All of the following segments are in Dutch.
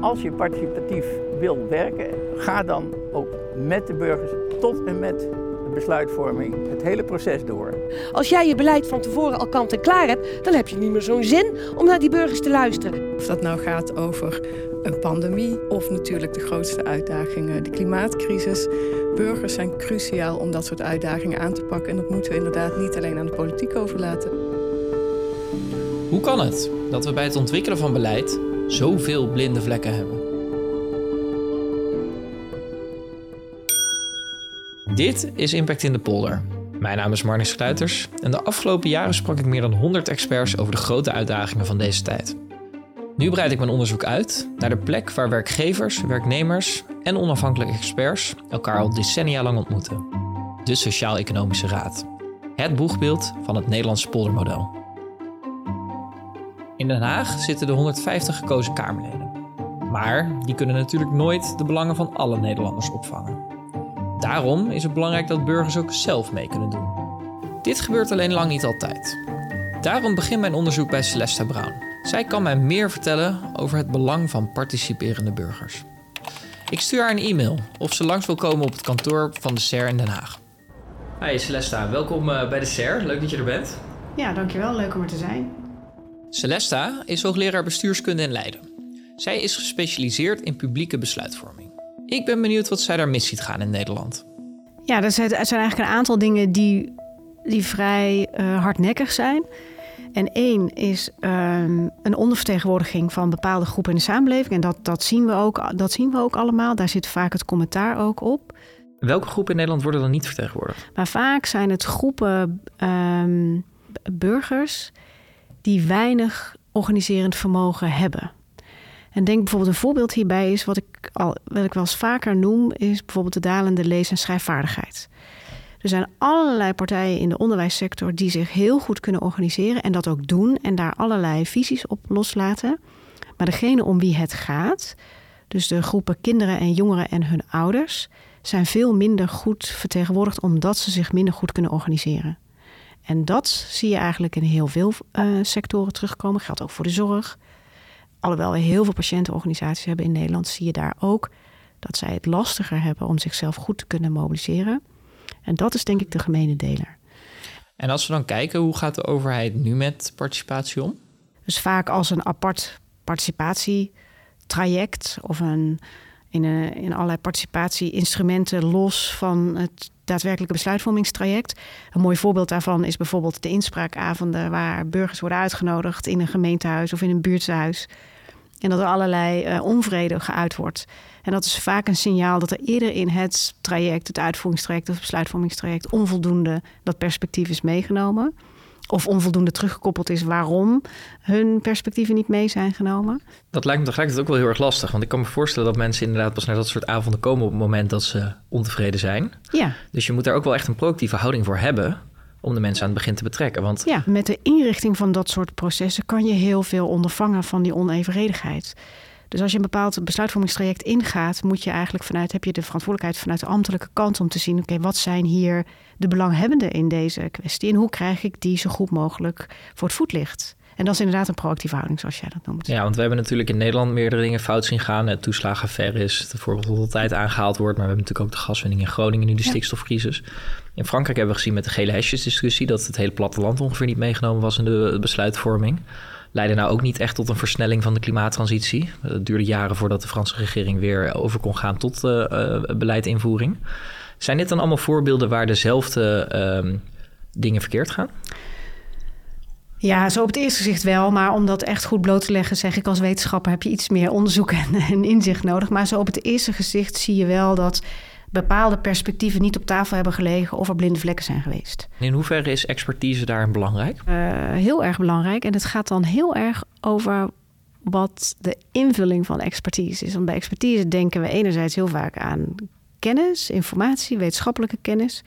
als je participatief wil werken, ga dan ook met de burgers tot en met de besluitvorming het hele proces door. Als jij je beleid van tevoren al kant en klaar hebt, dan heb je niet meer zo'n zin om naar die burgers te luisteren. Of dat nou gaat over een pandemie of natuurlijk de grootste uitdagingen, de klimaatcrisis. Burgers zijn cruciaal om dat soort uitdagingen aan te pakken en dat moeten we inderdaad niet alleen aan de politiek overlaten. Hoe kan het dat we bij het ontwikkelen van beleid zoveel blinde vlekken hebben? Dit is Impact in de Polder. Mijn naam is Marnix Kluiters en de afgelopen jaren sprak ik meer dan 100 experts over de grote uitdagingen van deze tijd. Nu breid ik mijn onderzoek uit naar de plek waar werkgevers, werknemers en onafhankelijke experts elkaar al decennia lang ontmoeten. De Sociaal-Economische Raad. Het boegbeeld van het Nederlandse poldermodel. In Den Haag zitten de 150 gekozen Kamerleden. Maar die kunnen natuurlijk nooit de belangen van alle Nederlanders opvangen. Daarom is het belangrijk dat burgers ook zelf mee kunnen doen. Dit gebeurt alleen lang niet altijd. Daarom begint mijn onderzoek bij Celesta Brown. Zij kan mij meer vertellen over het belang van participerende burgers. Ik stuur haar een e-mail of ze langs wil komen op het kantoor van de SER in Den Haag. Hi Celesta, welkom eh, bij de SER. Leuk dat je er bent. Ja, dankjewel. Leuk om er te zijn. Celesta is hoogleraar bestuurskunde in Leiden. Zij is gespecialiseerd in publieke besluitvorming. Ik ben benieuwd wat zij daar mis ziet gaan in Nederland. Ja, er zijn, er zijn eigenlijk een aantal dingen die, die vrij uh, hardnekkig zijn. En één is um, een ondervertegenwoordiging van bepaalde groepen in de samenleving. En dat, dat, zien we ook, dat zien we ook allemaal. Daar zit vaak het commentaar ook op. Welke groepen in Nederland worden dan niet vertegenwoordigd? Maar vaak zijn het groepen um, burgers die weinig organiserend vermogen hebben. En denk bijvoorbeeld een voorbeeld hierbij is wat ik, al, wat ik wel eens vaker noem, is bijvoorbeeld de dalende lees- en schrijfvaardigheid. Er zijn allerlei partijen in de onderwijssector die zich heel goed kunnen organiseren en dat ook doen en daar allerlei visies op loslaten. Maar degene om wie het gaat, dus de groepen kinderen en jongeren en hun ouders, zijn veel minder goed vertegenwoordigd omdat ze zich minder goed kunnen organiseren. En dat zie je eigenlijk in heel veel uh, sectoren terugkomen. Geldt ook voor de zorg. Alhoewel we heel veel patiëntenorganisaties hebben in Nederland, zie je daar ook dat zij het lastiger hebben om zichzelf goed te kunnen mobiliseren. En dat is denk ik de gemene deler. En als we dan kijken, hoe gaat de overheid nu met participatie om? Dus vaak als een apart participatietraject of een, in, een, in allerlei participatieinstrumenten los van het daadwerkelijke besluitvormingstraject. Een mooi voorbeeld daarvan is bijvoorbeeld de inspraakavonden waar burgers worden uitgenodigd in een gemeentehuis of in een buurthuis. En dat er allerlei uh, onvrede geuit wordt. En dat is vaak een signaal dat er eerder in het traject, het uitvoeringstraject of besluitvormingstraject, onvoldoende dat perspectief is meegenomen. Of onvoldoende teruggekoppeld is waarom hun perspectieven niet mee zijn genomen. Dat lijkt me tegelijkertijd ook wel heel erg lastig. Want ik kan me voorstellen dat mensen inderdaad pas naar dat soort avonden komen op het moment dat ze ontevreden zijn. Ja. Dus je moet daar ook wel echt een proactieve houding voor hebben om de mensen aan het begin te betrekken. Want... Ja, met de inrichting van dat soort processen kan je heel veel ondervangen van die onevenredigheid. Dus als je een bepaald besluitvormingstraject ingaat, moet je eigenlijk vanuit, heb je de verantwoordelijkheid vanuit de ambtelijke kant om te zien, oké, wat zijn hier de belanghebbenden in deze kwestie en hoe krijg ik die zo goed mogelijk voor het voetlicht? En dat is inderdaad een proactieve houding, zoals jij dat noemt. Ja, want we hebben natuurlijk in Nederland meerdere dingen fout zien gaan. Het toeslagenaffaire is het voorbeeld dat altijd aangehaald wordt. Maar we hebben natuurlijk ook de gaswinning in Groningen, nu de ja. stikstofcrisis. In Frankrijk hebben we gezien met de gele hesjes discussie... dat het hele platteland ongeveer niet meegenomen was in de besluitvorming. Leidde nou ook niet echt tot een versnelling van de klimaattransitie. Het duurde jaren voordat de Franse regering weer over kon gaan tot uh, uh, beleidinvoering. Zijn dit dan allemaal voorbeelden waar dezelfde uh, dingen verkeerd gaan? Ja, zo op het eerste gezicht wel. Maar om dat echt goed bloot te leggen, zeg ik als wetenschapper, heb je iets meer onderzoek en inzicht nodig. Maar zo op het eerste gezicht zie je wel dat bepaalde perspectieven niet op tafel hebben gelegen of er blinde vlekken zijn geweest. In hoeverre is expertise daar belangrijk? Uh, heel erg belangrijk. En het gaat dan heel erg over wat de invulling van expertise is. Want bij expertise denken we enerzijds heel vaak aan kennis, informatie, wetenschappelijke kennis.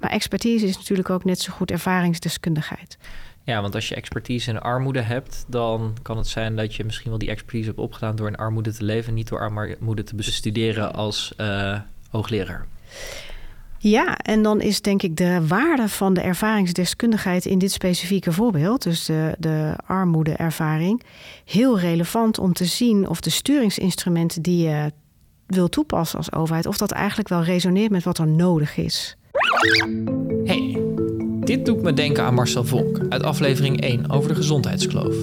Maar expertise is natuurlijk ook net zo goed ervaringsdeskundigheid. Ja, want als je expertise in armoede hebt, dan kan het zijn dat je misschien wel die expertise hebt opgedaan door in armoede te leven, niet door armoede te bestuderen als uh, hoogleraar. Ja, en dan is denk ik de waarde van de ervaringsdeskundigheid in dit specifieke voorbeeld, dus de, de armoedeervaring, heel relevant om te zien of de sturingsinstrumenten die je wil toepassen als overheid, of dat eigenlijk wel resoneert met wat er nodig is. Hey, dit doet me denken aan Marcel Vonk uit aflevering 1 over de gezondheidskloof.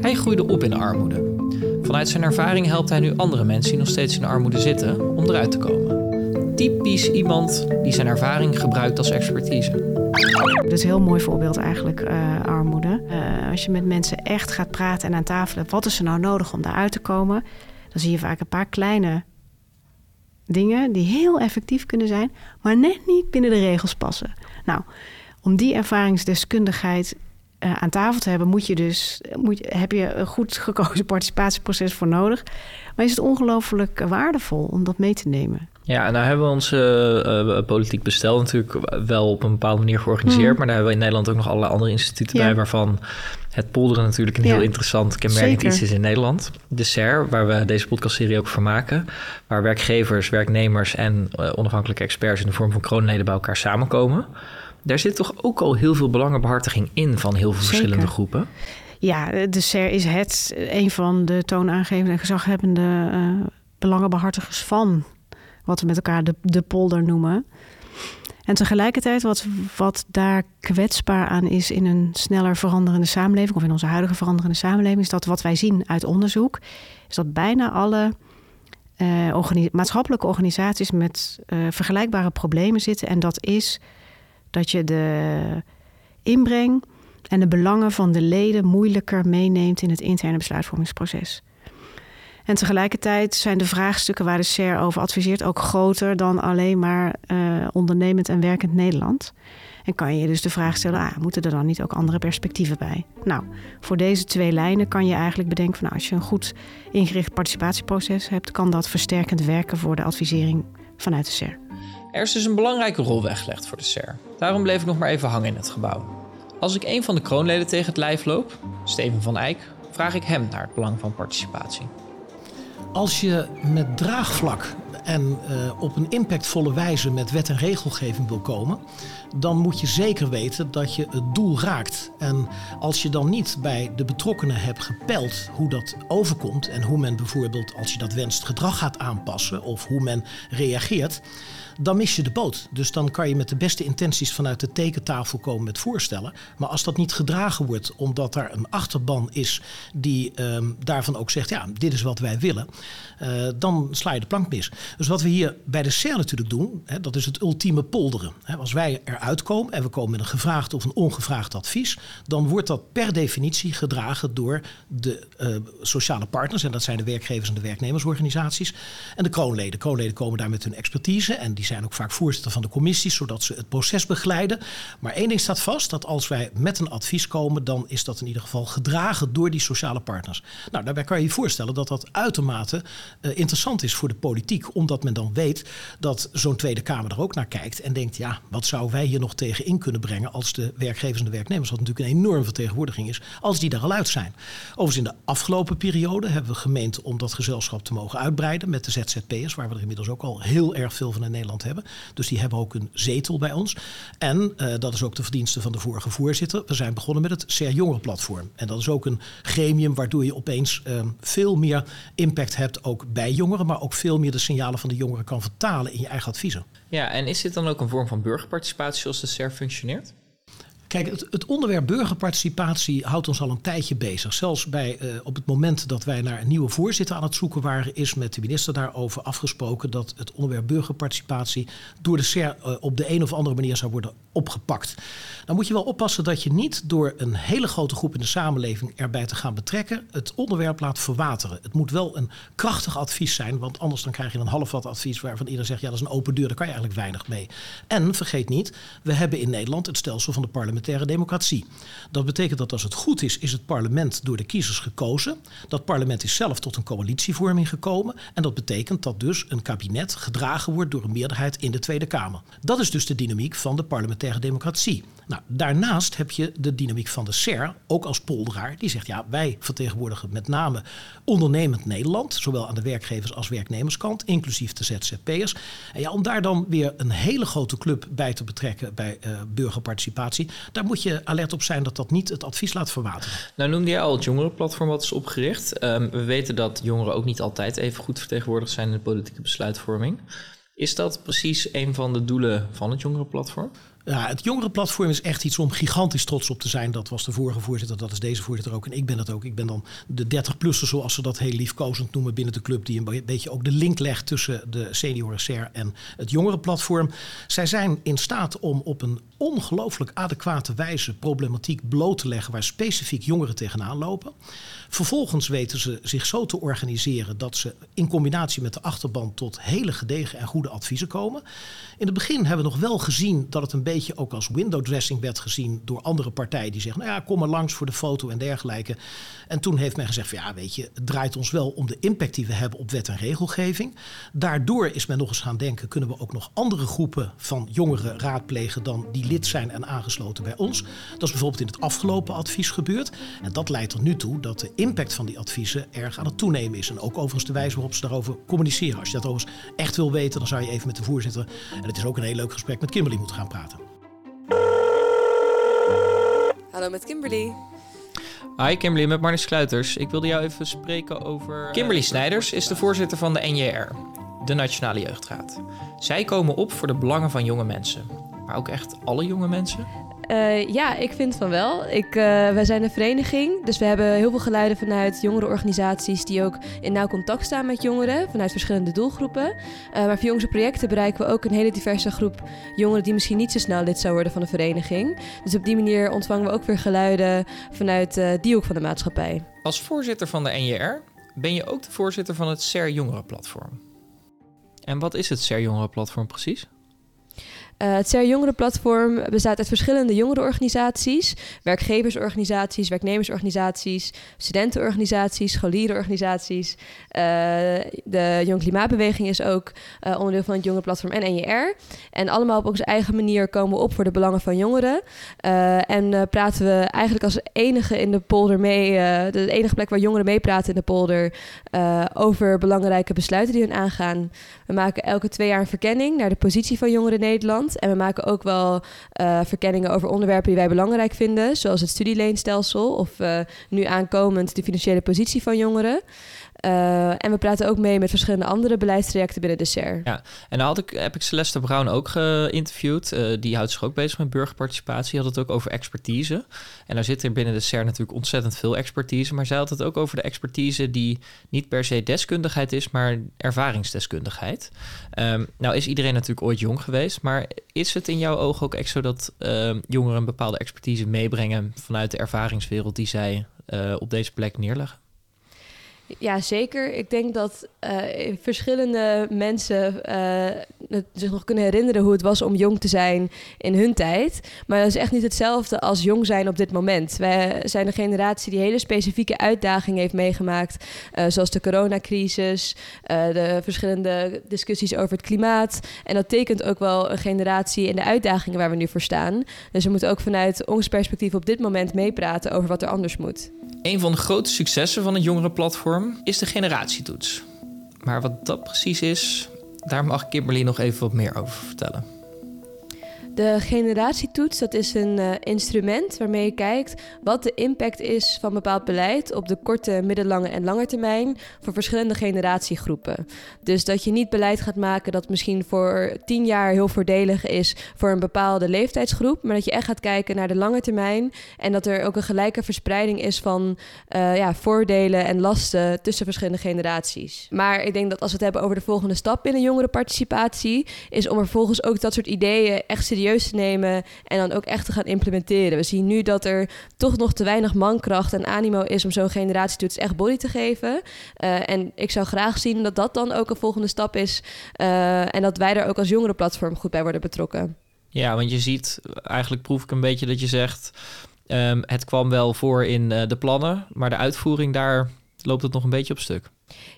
Hij groeide op in armoede. Vanuit zijn ervaring helpt hij nu andere mensen die nog steeds in armoede zitten om eruit te komen. Typisch iemand die zijn ervaring gebruikt als expertise. Dat is een heel mooi voorbeeld eigenlijk, uh, armoede. Uh, als je met mensen echt gaat praten en aan tafel hebt, wat is er nou nodig om daaruit te komen? Dan zie je vaak een paar kleine dingen die heel effectief kunnen zijn, maar net niet binnen de regels passen. Nou, om die ervaringsdeskundigheid uh, aan tafel te hebben, moet je dus, moet, heb je een goed gekozen participatieproces voor nodig. Maar is het ongelooflijk waardevol om dat mee te nemen. Ja, en daar hebben we ons uh, politiek bestel natuurlijk wel op een bepaalde manier georganiseerd. Mm. Maar daar hebben we in Nederland ook nog allerlei andere instituten ja. bij, waarvan het polderen natuurlijk een heel interessant kenmerkend iets is in Nederland. De SER, waar we deze podcastserie ook voor maken. Waar werkgevers, werknemers en uh, onafhankelijke experts in de vorm van kroonleden bij elkaar samenkomen. Daar zit toch ook al heel veel belangenbehartiging in van heel veel Zeker. verschillende groepen. Ja, de SER is het een van de toonaangevende en gezaghebbende uh, belangenbehartigers van wat we met elkaar de, de polder noemen. En tegelijkertijd, wat, wat daar kwetsbaar aan is in een sneller veranderende samenleving, of in onze huidige veranderende samenleving, is dat wat wij zien uit onderzoek, is dat bijna alle organi maatschappelijke organisaties met uh, vergelijkbare problemen zitten. En dat is dat je de inbreng en de belangen van de leden moeilijker meeneemt in het interne besluitvormingsproces. En tegelijkertijd zijn de vraagstukken waar de SER over adviseert ook groter dan alleen maar uh, ondernemend en werkend Nederland. En kan je dus de vraag stellen: ah, moeten er dan niet ook andere perspectieven bij? Nou, voor deze twee lijnen kan je eigenlijk bedenken: van, nou, als je een goed ingericht participatieproces hebt, kan dat versterkend werken voor de advisering vanuit de SER. Er is dus een belangrijke rol weggelegd voor de SER. Daarom bleef ik nog maar even hangen in het gebouw. Als ik een van de kroonleden tegen het lijf loop, Steven van Eyck, vraag ik hem naar het belang van participatie. Als je met draagvlak en uh, op een impactvolle wijze met wet en regelgeving wil komen, dan moet je zeker weten dat je het doel raakt. En als je dan niet bij de betrokkenen hebt gepeld hoe dat overkomt en hoe men bijvoorbeeld, als je dat wenst, gedrag gaat aanpassen of hoe men reageert, dan mis je de boot. Dus dan kan je met de beste intenties vanuit de tekentafel komen met voorstellen. Maar als dat niet gedragen wordt, omdat daar een achterban is die um, daarvan ook zegt: ja, dit is wat wij willen, uh, dan sla je de plank mis. Dus wat we hier bij de CER natuurlijk doen, hè, dat is het ultieme polderen. Hè, als wij eruit komen en we komen met een gevraagd of een ongevraagd advies, dan wordt dat per definitie gedragen door de uh, sociale partners. En dat zijn de werkgevers en de werknemersorganisaties. En de kroonleden. Kroonleden komen daar met hun expertise en die zijn ook vaak voorzitter van de commissies, zodat ze het proces begeleiden. Maar één ding staat vast, dat als wij met een advies komen, dan is dat in ieder geval gedragen door die sociale partners. Nou, daarbij kan je je voorstellen dat dat uitermate uh, interessant is voor de politiek, omdat men dan weet dat zo'n Tweede Kamer er ook naar kijkt en denkt, ja, wat zouden wij hier nog tegen in kunnen brengen als de werkgevers en de werknemers, wat natuurlijk een enorme vertegenwoordiging is, als die er al uit zijn. Overigens in de afgelopen periode hebben we gemeend om dat gezelschap te mogen uitbreiden met de ZZP'ers, waar we er inmiddels ook al heel erg veel van in Nederland hebben. Dus die hebben ook een zetel bij ons. En uh, dat is ook de verdienste van de vorige voorzitter. We zijn begonnen met het CR Jongerenplatform. En dat is ook een gremium waardoor je opeens uh, veel meer impact hebt, ook bij jongeren, maar ook veel meer de signalen van de jongeren kan vertalen in je eigen adviezen. Ja, en is dit dan ook een vorm van burgerparticipatie zoals de CER functioneert? Kijk, het, onderwerp burgerparticipatie houdt ons al een tijdje bezig. Zelfs bij, uh, op het moment dat wij naar een nieuwe voorzitter aan het zoeken waren, is met de minister daarover afgesproken dat het onderwerp burgerparticipatie door de SER uh, op de een of andere manier zou worden opgepakt. Dan moet je wel oppassen dat je niet door een hele grote groep in de samenleving erbij te gaan betrekken, het onderwerp laat verwateren. Het moet wel een krachtig advies zijn, want anders dan krijg je een half wat advies waarvan iedereen zegt, ja dat is een open deur, daar kan je eigenlijk weinig mee. En vergeet niet, we hebben in Nederland het stelsel van de parlement parlementaire democratie. Dat betekent dat als het goed is, is het parlement door de kiezers gekozen. Dat parlement is zelf tot een coalitievorming gekomen. En dat betekent dat dus een kabinet gedragen wordt door een meerderheid in de Tweede Kamer. Dat is dus de dynamiek van de parlementaire democratie. Nou, daarnaast heb je de dynamiek van de SER, ook als polderaar, die zegt ja, wij vertegenwoordigen met name ondernemend Nederland, zowel aan de werkgevers als werknemerskant, inclusief de ZZP'ers. En ja, om daar dan weer een hele grote club bij te betrekken bij uh, burgerparticipatie, daar moet je alert op zijn dat dat niet het advies laat verwateren. Nou noemde jij al het jongerenplatform wat is opgericht. Um, we weten dat jongeren ook niet altijd even goed vertegenwoordigd zijn in de politieke besluitvorming. Is dat precies een van de doelen van het jongerenplatform? Ja, het jongerenplatform is echt iets om gigantisch trots op te zijn. Dat was de vorige voorzitter, dat is deze voorzitter ook. En ik ben dat ook. Ik ben dan de 30-plusser, zoals ze dat heel liefkozend noemen binnen de club. Die een beetje ook de link legt tussen de senioren SER en het jongerenplatform. Zij zijn in staat om op een ongelooflijk adequate wijze problematiek bloot te leggen waar specifiek jongeren tegenaan lopen. Vervolgens weten ze zich zo te organiseren dat ze in combinatie met de achterban tot hele gedegen en goede adviezen komen. In het begin hebben we nog wel gezien dat het een beetje ook als window dressing werd gezien door andere partijen die zeggen, nou ja, kom maar langs voor de foto en dergelijke. En toen heeft men gezegd van ja, weet je, het draait ons wel om de impact die we hebben op wet en regelgeving. Daardoor is men nog eens gaan denken, kunnen we ook nog andere groepen van jongeren raadplegen dan die lid zijn en aangesloten bij ons. Dat is bijvoorbeeld in het afgelopen advies gebeurd. En dat leidt er nu toe dat de impact van die adviezen erg aan het toenemen is. En ook overigens de wijze waarop ze daarover communiceren. Als je dat overigens echt wil weten, dan zou je even met de voorzitter. En het is ook een heel leuk gesprek met Kimberly moeten gaan praten. Hallo met Kimberly. Hi Kimberly, met Marnix Kluiters. Ik wilde jou even spreken over... Kimberly Snijders is de voorzitter van de NJR, de Nationale Jeugdraad. Zij komen op voor de belangen van jonge mensen. Maar ook echt alle jonge mensen? Uh, ja, ik vind van wel. Ik, uh, wij zijn een vereniging, dus we hebben heel veel geluiden vanuit jongerenorganisaties die ook in nauw contact staan met jongeren, vanuit verschillende doelgroepen. Uh, maar voor jongste projecten bereiken we ook een hele diverse groep jongeren die misschien niet zo snel lid zou worden van een vereniging. Dus op die manier ontvangen we ook weer geluiden vanuit die hoek van de maatschappij. Als voorzitter van de NJR ben je ook de voorzitter van het SER Jongerenplatform. En wat is het SER Jongerenplatform precies? Uh, het CER Jongerenplatform bestaat uit verschillende jongerenorganisaties, werkgeversorganisaties, werknemersorganisaties, studentenorganisaties, scholierenorganisaties. Uh, de Jong Klimaatbeweging is ook uh, onderdeel van het Jongerenplatform en NJR. En allemaal op onze eigen manier komen we op voor de belangen van jongeren. en praten we eigenlijk als enige in de polder mee, de enige plek waar jongeren meepraten in de polder, over belangrijke besluiten die hun aangaan. We maken elke twee jaar een verkenning naar de positie van jongeren Nederland. En we maken ook wel uh, verkenningen over onderwerpen die wij belangrijk vinden, zoals het studieleenstelsel of uh, nu aankomend de financiële positie van jongeren. Uh, en we praten ook mee met verschillende andere beleidstrajecten binnen de SER. Ja, en dan had ik, heb ik Celeste Brown ook geïnterviewd. Uh, die houdt zich ook bezig met burgerparticipatie. Had het ook over expertise. En daar zit er binnen de SER natuurlijk ontzettend veel expertise. Maar zij had het ook over de expertise die niet per se deskundigheid is, maar ervaringsdeskundigheid. Um, nou is iedereen natuurlijk ooit jong geweest. Maar is het in jouw ogen ook echt zo dat uh, jongeren een bepaalde expertise meebrengen vanuit de ervaringswereld die zij uh, op deze plek neerleggen? Ja, zeker. Ik denk dat uh, verschillende mensen uh, zich nog kunnen herinneren hoe het was om jong te zijn in hun tijd. Maar dat is echt niet hetzelfde als jong zijn op dit moment. Wij zijn een generatie die hele specifieke uitdagingen heeft meegemaakt. Uh, zoals de coronacrisis, de verschillende discussies over het klimaat. En dat tekent ook wel een generatie en de uitdagingen waar we nu voor staan. Dus we moeten ook vanuit ons perspectief op dit moment meepraten over wat er anders moet. Een van de grote successen van het jongerenplatform is de generatietoets. Maar wat dat precies is, daar mag Kimberly nog even wat meer over vertellen. De generatietoets, dat is een uh, instrument waarmee je kijkt wat de impact is van bepaald beleid op de korte, middellange en lange termijn voor verschillende generatiegroepen. Dus dat je niet beleid gaat maken dat misschien voor tien jaar heel voordelig is voor een bepaalde leeftijdsgroep, maar dat je echt gaat kijken naar de lange termijn en dat er ook een gelijke verspreiding is van uh, ja, voordelen en lasten tussen verschillende generaties. Maar ik denk dat als we het hebben over de volgende stap in een jongerenparticipatie, is om er volgens ook dat soort ideeën echt serieus te nemen en dan ook echt te gaan implementeren. We zien nu dat er toch nog te weinig mankracht en animo is om zo'n generatietoets echt body te geven. Uh, en ik zou graag zien dat dat dan ook een volgende stap is uh, en dat wij er ook als jongerenplatform goed bij worden betrokken. Ja, want je ziet, eigenlijk proef ik een beetje dat je zegt... Um, het kwam wel voor in uh, de plannen, maar de uitvoering, daar loopt het nog een beetje op stuk.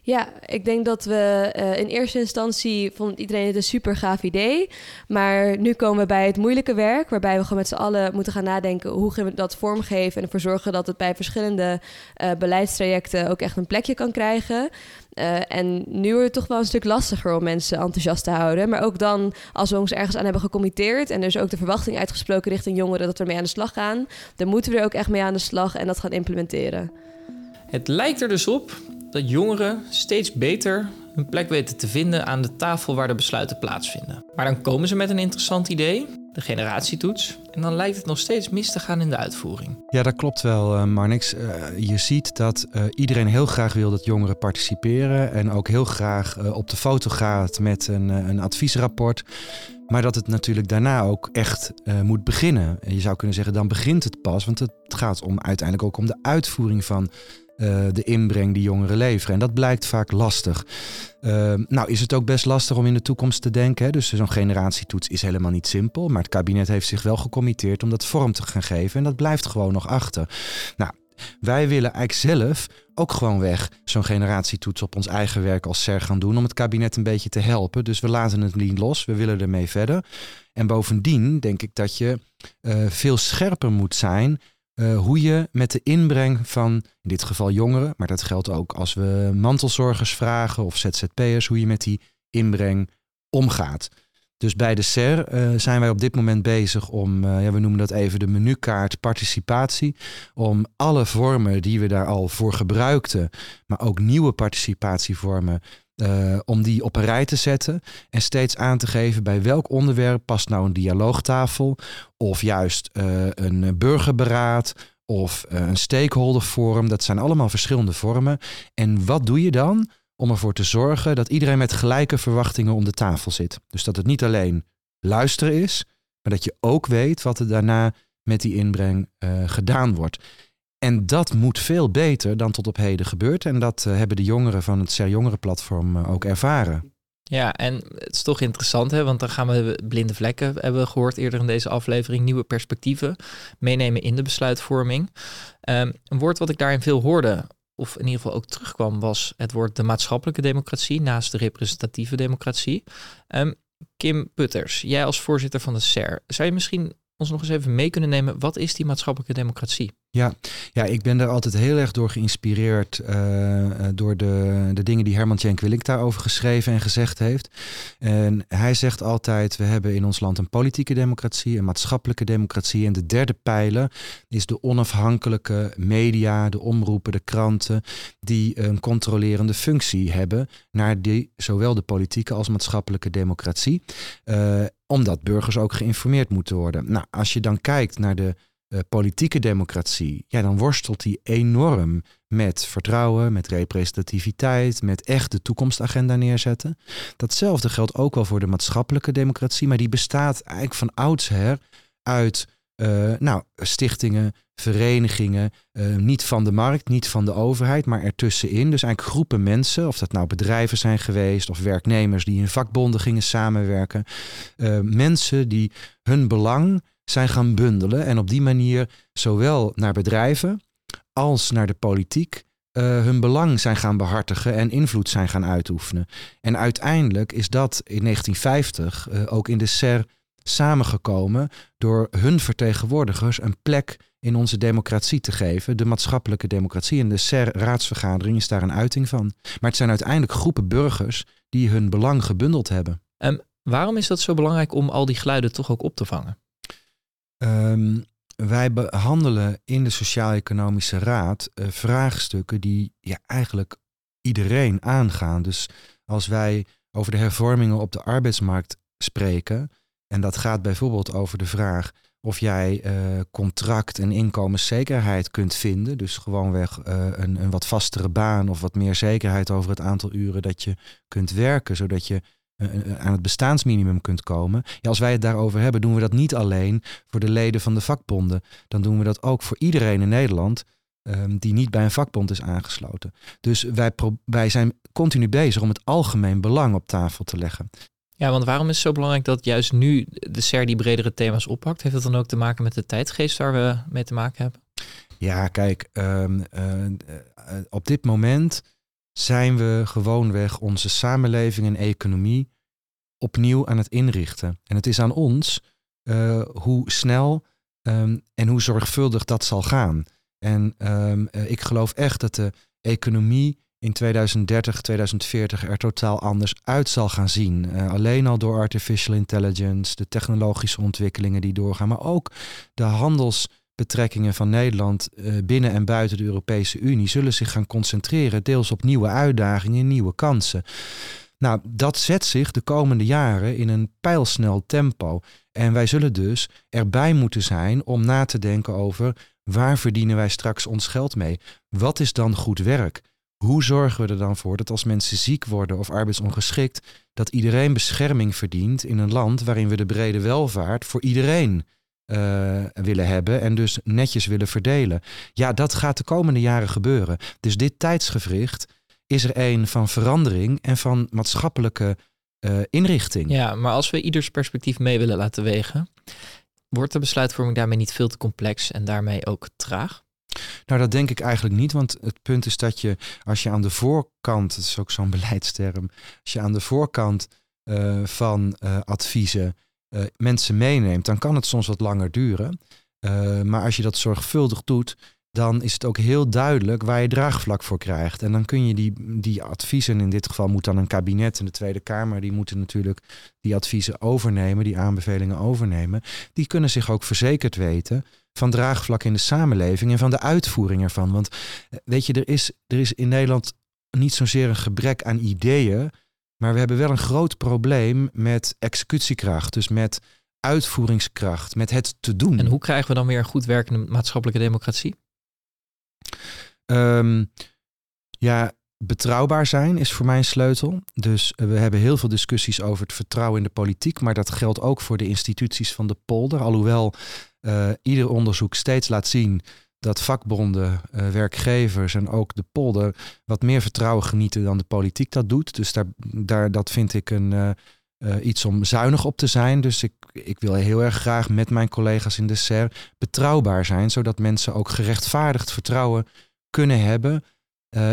Ja, ik denk dat we uh, in eerste instantie vond iedereen het een super gaaf idee. Maar nu komen we bij het moeilijke werk, waarbij we gewoon met z'n allen moeten gaan nadenken hoe gaan we dat vormgeven en ervoor zorgen dat het bij verschillende uh, beleidstrajecten ook echt een plekje kan krijgen. Uh, en nu wordt het toch wel een stuk lastiger om mensen enthousiast te houden. Maar ook dan, als we ons ergens aan hebben gecommitteerd en dus ook de verwachting uitgesproken richting jongeren dat we ermee aan de slag gaan, dan moeten we er ook echt mee aan de slag en dat gaan implementeren. Het lijkt er dus op dat jongeren steeds beter hun plek weten te vinden aan de tafel waar de besluiten plaatsvinden. Maar dan komen ze met een interessant idee, de generatietoets, en dan lijkt het nog steeds mis te gaan in de uitvoering. Ja, dat klopt wel, uh, Marnix. Uh, je ziet dat uh, iedereen heel graag wil dat jongeren participeren en ook heel graag op de foto gaat met een, een adviesrapport. Maar dat het natuurlijk daarna ook echt moet beginnen. Je zou kunnen zeggen, dan begint het pas, want het gaat om uiteindelijk ook om de uitvoering van uh, de inbreng die jongeren leveren. En dat blijkt vaak lastig. Uh, nou is het ook best lastig om in de toekomst te denken. Hè? Dus zo'n generatietoets is helemaal niet simpel. Maar het kabinet heeft zich wel gecommitteerd om dat vorm te gaan geven. En dat blijft gewoon nog achter. Nou, wij willen eigenlijk zelf ook gewoon weg zo'n generatietoets op ons eigen werk als SER gaan doen om het kabinet een beetje te helpen. Dus we laten het niet los, we willen ermee verder. En bovendien denk ik dat je uh, veel scherper moet zijn uh, hoe je met de inbreng van, in dit geval jongeren, maar dat geldt ook als we mantelzorgers vragen of ZZP'ers, hoe je met die inbreng omgaat. Dus bij de SER uh, zijn wij op dit moment bezig om, uh, ja, we noemen dat even de menukaart participatie, om alle vormen die we daar al voor gebruikten, maar ook nieuwe participatievormen uh, om die op een rij te zetten en steeds aan te geven bij welk onderwerp past nou een dialoogtafel of juist een burgerberaad of een stakeholderforum. Dat zijn allemaal verschillende vormen. En wat doe je dan om ervoor te zorgen dat iedereen met gelijke verwachtingen om de tafel zit? Dus dat het niet alleen luisteren is, maar dat je ook weet wat er daarna met die inbreng gedaan wordt. En dat moet veel beter dan tot op heden gebeurt. En dat uh, hebben de jongeren van het Ser Jongerenplatform uh, ook ervaren. Ja, en het is toch interessant, hè? want dan gaan we blinde vlekken, hebben we gehoord eerder in deze aflevering, nieuwe perspectieven meenemen in de besluitvorming. Um, een woord wat ik daarin veel hoorde, of in ieder geval ook terugkwam, was het woord de maatschappelijke democratie naast de representatieve democratie. Um, Kim Putters, jij als voorzitter van de SER, zou je misschien ons nog eens even mee kunnen nemen, wat is die maatschappelijke democratie? Ja, ja, ik ben daar altijd heel erg door geïnspireerd uh, door de, de dingen die Herman Tjenk Willink daarover geschreven en gezegd heeft. En hij zegt altijd, we hebben in ons land een politieke democratie, een maatschappelijke democratie. En de derde pijler is de onafhankelijke media, de omroepen, de kranten, die een controlerende functie hebben naar die, zowel de politieke als maatschappelijke democratie. Uh, omdat burgers ook geïnformeerd moeten worden. Nou, als je dan kijkt naar de uh, politieke democratie, ja, dan worstelt die enorm met vertrouwen, met representativiteit, met echt de toekomstagenda neerzetten. Datzelfde geldt ook wel voor de maatschappelijke democratie, maar die bestaat eigenlijk van oudsher uit uh, nou, stichtingen, verenigingen, uh, niet van de markt, niet van de overheid, maar ertussenin. Dus eigenlijk groepen mensen, of dat nou bedrijven zijn geweest of werknemers die in vakbonden gingen samenwerken. Uh, mensen die hun belang zijn gaan bundelen en op die manier zowel naar bedrijven als naar de politiek uh, hun belang zijn gaan behartigen en invloed zijn gaan uitoefenen. En uiteindelijk is dat in 1950 uh, ook in de SER samengekomen door hun vertegenwoordigers een plek in onze democratie te geven, de maatschappelijke democratie. En de SER-raadsvergadering is daar een uiting van. Maar het zijn uiteindelijk groepen burgers die hun belang gebundeld hebben. En waarom is dat zo belangrijk om al die geluiden toch ook op te vangen? Um, wij behandelen in de Sociaal-Economische Raad uh, vraagstukken die ja, eigenlijk iedereen aangaan. Dus als wij over de hervormingen op de arbeidsmarkt spreken, en dat gaat bijvoorbeeld over de vraag of jij uh, contract en inkomenszekerheid kunt vinden. Dus gewoonweg uh, een, een wat vastere baan of wat meer zekerheid over het aantal uren dat je kunt werken, zodat je uh, aan het bestaansminimum kunt komen. Ja, als wij het daarover hebben, doen we dat niet alleen voor de leden van de vakbonden. Dan doen we dat ook voor iedereen in Nederland um, die niet bij een vakbond is aangesloten. Dus wij, wij zijn continu bezig om het algemeen belang op tafel te leggen. Ja, want waarom is het zo belangrijk dat juist nu de SER die bredere thema's oppakt? Heeft dat dan ook te maken met de tijdgeest waar we mee te maken hebben? Ja, kijk, ehm, eh, eh, op dit moment zijn we gewoonweg onze samenleving en economie opnieuw aan het inrichten. En het is aan ons uh, hoe snel ehm, en hoe zorgvuldig dat zal gaan. En ehm, ik geloof echt dat de economie in 2030, 2040 er totaal anders uit zal gaan zien. Uh, alleen al door artificial intelligence, de technologische ontwikkelingen die doorgaan, maar ook de handelsbetrekkingen van Nederland uh, binnen en buiten de Europese Unie zullen zich gaan concentreren, deels op nieuwe uitdagingen, nieuwe kansen. Nou, dat zet zich de komende jaren in een pijlsnel tempo. En wij zullen dus erbij moeten zijn om na te denken over waar verdienen wij straks ons geld mee? Wat is dan goed werk? Hoe zorgen we er dan voor dat als mensen ziek worden of arbeidsongeschikt, dat iedereen bescherming verdient in een land waarin we de brede welvaart voor iedereen uh, willen hebben en dus netjes willen verdelen? Ja, dat gaat de komende jaren gebeuren. Dus dit tijdsgevricht is er een van verandering en van maatschappelijke uh, inrichting. Ja, maar als we ieders perspectief mee willen laten wegen, wordt de besluitvorming daarmee niet veel te complex en daarmee ook traag? Nou, dat denk ik eigenlijk niet. Want het punt is dat je, als je aan de voorkant, dat is ook zo'n beleidsterm, als je aan de voorkant uh, van uh, adviezen uh, mensen meeneemt, dan kan het soms wat langer duren. maar als je dat zorgvuldig doet, dan is het ook heel duidelijk waar je draagvlak voor krijgt. En dan kun je die, die adviezen, in dit geval moet dan een kabinet en de Tweede Kamer, die moeten natuurlijk die adviezen overnemen, die aanbevelingen overnemen. Die kunnen zich ook verzekerd weten van draagvlak in de samenleving en van de uitvoering ervan. Want eh, weet je, er is, er is in Nederland niet zozeer een gebrek aan ideeën, maar we hebben wel een groot probleem met executiekracht. Dus met uitvoeringskracht, met het te doen. En hoe krijgen we dan weer een goed werkende maatschappelijke democratie? Um, ja, betrouwbaar zijn is voor mij een sleutel. Dus eh, we hebben heel veel discussies over het vertrouwen in de politiek, maar dat geldt ook voor de instituties van de polder. Alhoewel ieder onderzoek steeds laat zien dat vakbonden, uh, werkgevers en ook de polder wat meer vertrouwen genieten dan de politiek dat doet. Dus daar, daar, dat vind ik een, uh, iets om zuinig op te zijn. Dus ik, ik wil heel erg graag met mijn collega's in de SER betrouwbaar zijn, zodat mensen ook gerechtvaardigd vertrouwen kunnen hebben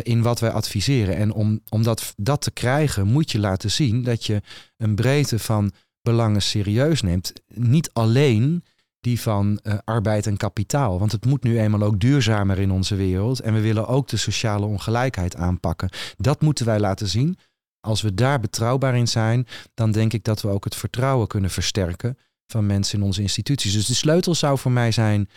in wat wij adviseren. En om, om dat, dat te krijgen, moet je laten zien dat je een breedte van belangen serieus neemt. Niet alleen die van uh, arbeid en kapitaal. Want het moet nu eenmaal ook duurzamer in onze wereld. En we willen ook de sociale ongelijkheid aanpakken. Dat moeten wij laten zien. Als we daar betrouwbaar in zijn, dan denk ik dat we ook het vertrouwen kunnen versterken van mensen in onze instituties. Dus de sleutel zou voor mij zijn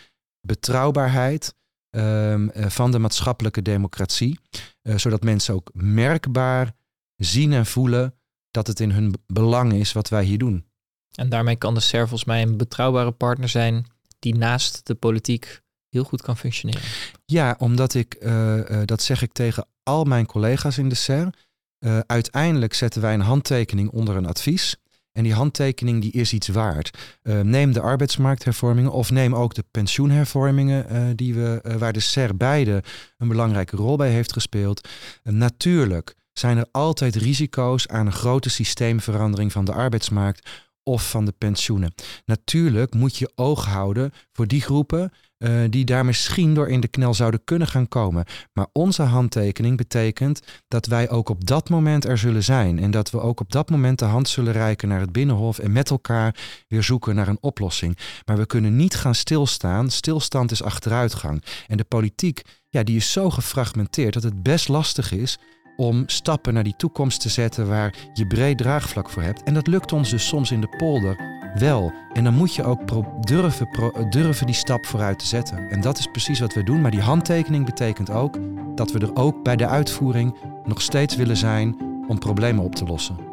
betrouwbaarheid um, uh, van de maatschappelijke democratie. Uh, zodat mensen ook merkbaar zien en voelen dat het in hun belang is wat wij hier doen. En daarmee kan de SER volgens mij een betrouwbare partner zijn die naast de politiek heel goed kan functioneren. Ja, omdat ik, uh, uh, dat zeg ik tegen al mijn collega's in de SER. Uh, uiteindelijk zetten wij een handtekening onder een advies. En die handtekening die is iets waard. neem de arbeidsmarkthervormingen of neem ook de pensioenhervormingen die we, waar de SER beide een belangrijke rol bij heeft gespeeld. natuurlijk zijn er altijd risico's aan een grote systeemverandering van de arbeidsmarkt of van de pensioenen. Natuurlijk moet je oog houden voor die groepen uh, die daar misschien door in de knel zouden kunnen gaan komen. Maar onze handtekening betekent dat wij ook op dat moment er zullen zijn. En dat we ook op dat moment de hand zullen reiken naar het Binnenhof en met elkaar weer zoeken naar een oplossing. Maar we kunnen niet gaan stilstaan. Stilstand is achteruitgang. En de politiek, ja, die is zo gefragmenteerd dat het best lastig is om stappen naar die toekomst te zetten waar je breed draagvlak voor hebt. En dat lukt ons dus soms in de polder wel. En dan moet je ook durven, durven die stap vooruit te zetten. En dat is precies wat we doen. Maar die handtekening betekent ook dat we er ook bij de uitvoering nog steeds willen zijn om problemen op te lossen.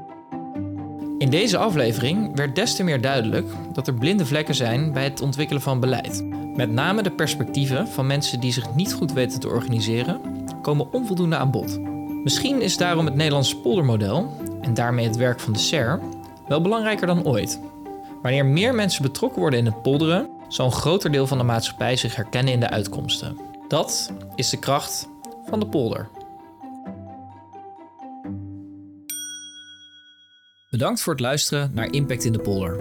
In deze aflevering werd des te meer duidelijk dat er blinde vlekken zijn bij het ontwikkelen van beleid. Met name de perspectieven van mensen die zich niet goed weten te organiseren, komen onvoldoende aan bod. Misschien is daarom het Nederlands poldermodel, en daarmee het werk van de SER, wel belangrijker dan ooit. Wanneer meer mensen betrokken worden in het polderen, zal een groter deel van de maatschappij zich herkennen in de uitkomsten. Dat is de kracht van de polder. Bedankt voor het luisteren naar Impact in de Polder.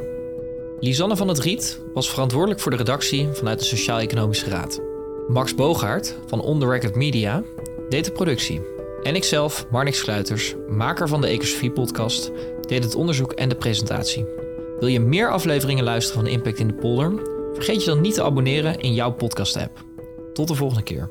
Lisanne van het Riet was verantwoordelijk voor de redactie vanuit de Sociaal-Economische Raad. Max Boogaard van On The Record Media deed de productie. En ikzelf, Marnix Sluiters, maker van de Ecosofie-podcast, deed het onderzoek en de presentatie. Wil je meer afleveringen luisteren van Impact in de Polder? Vergeet je dan niet te abonneren in jouw podcast-app. Tot de volgende keer.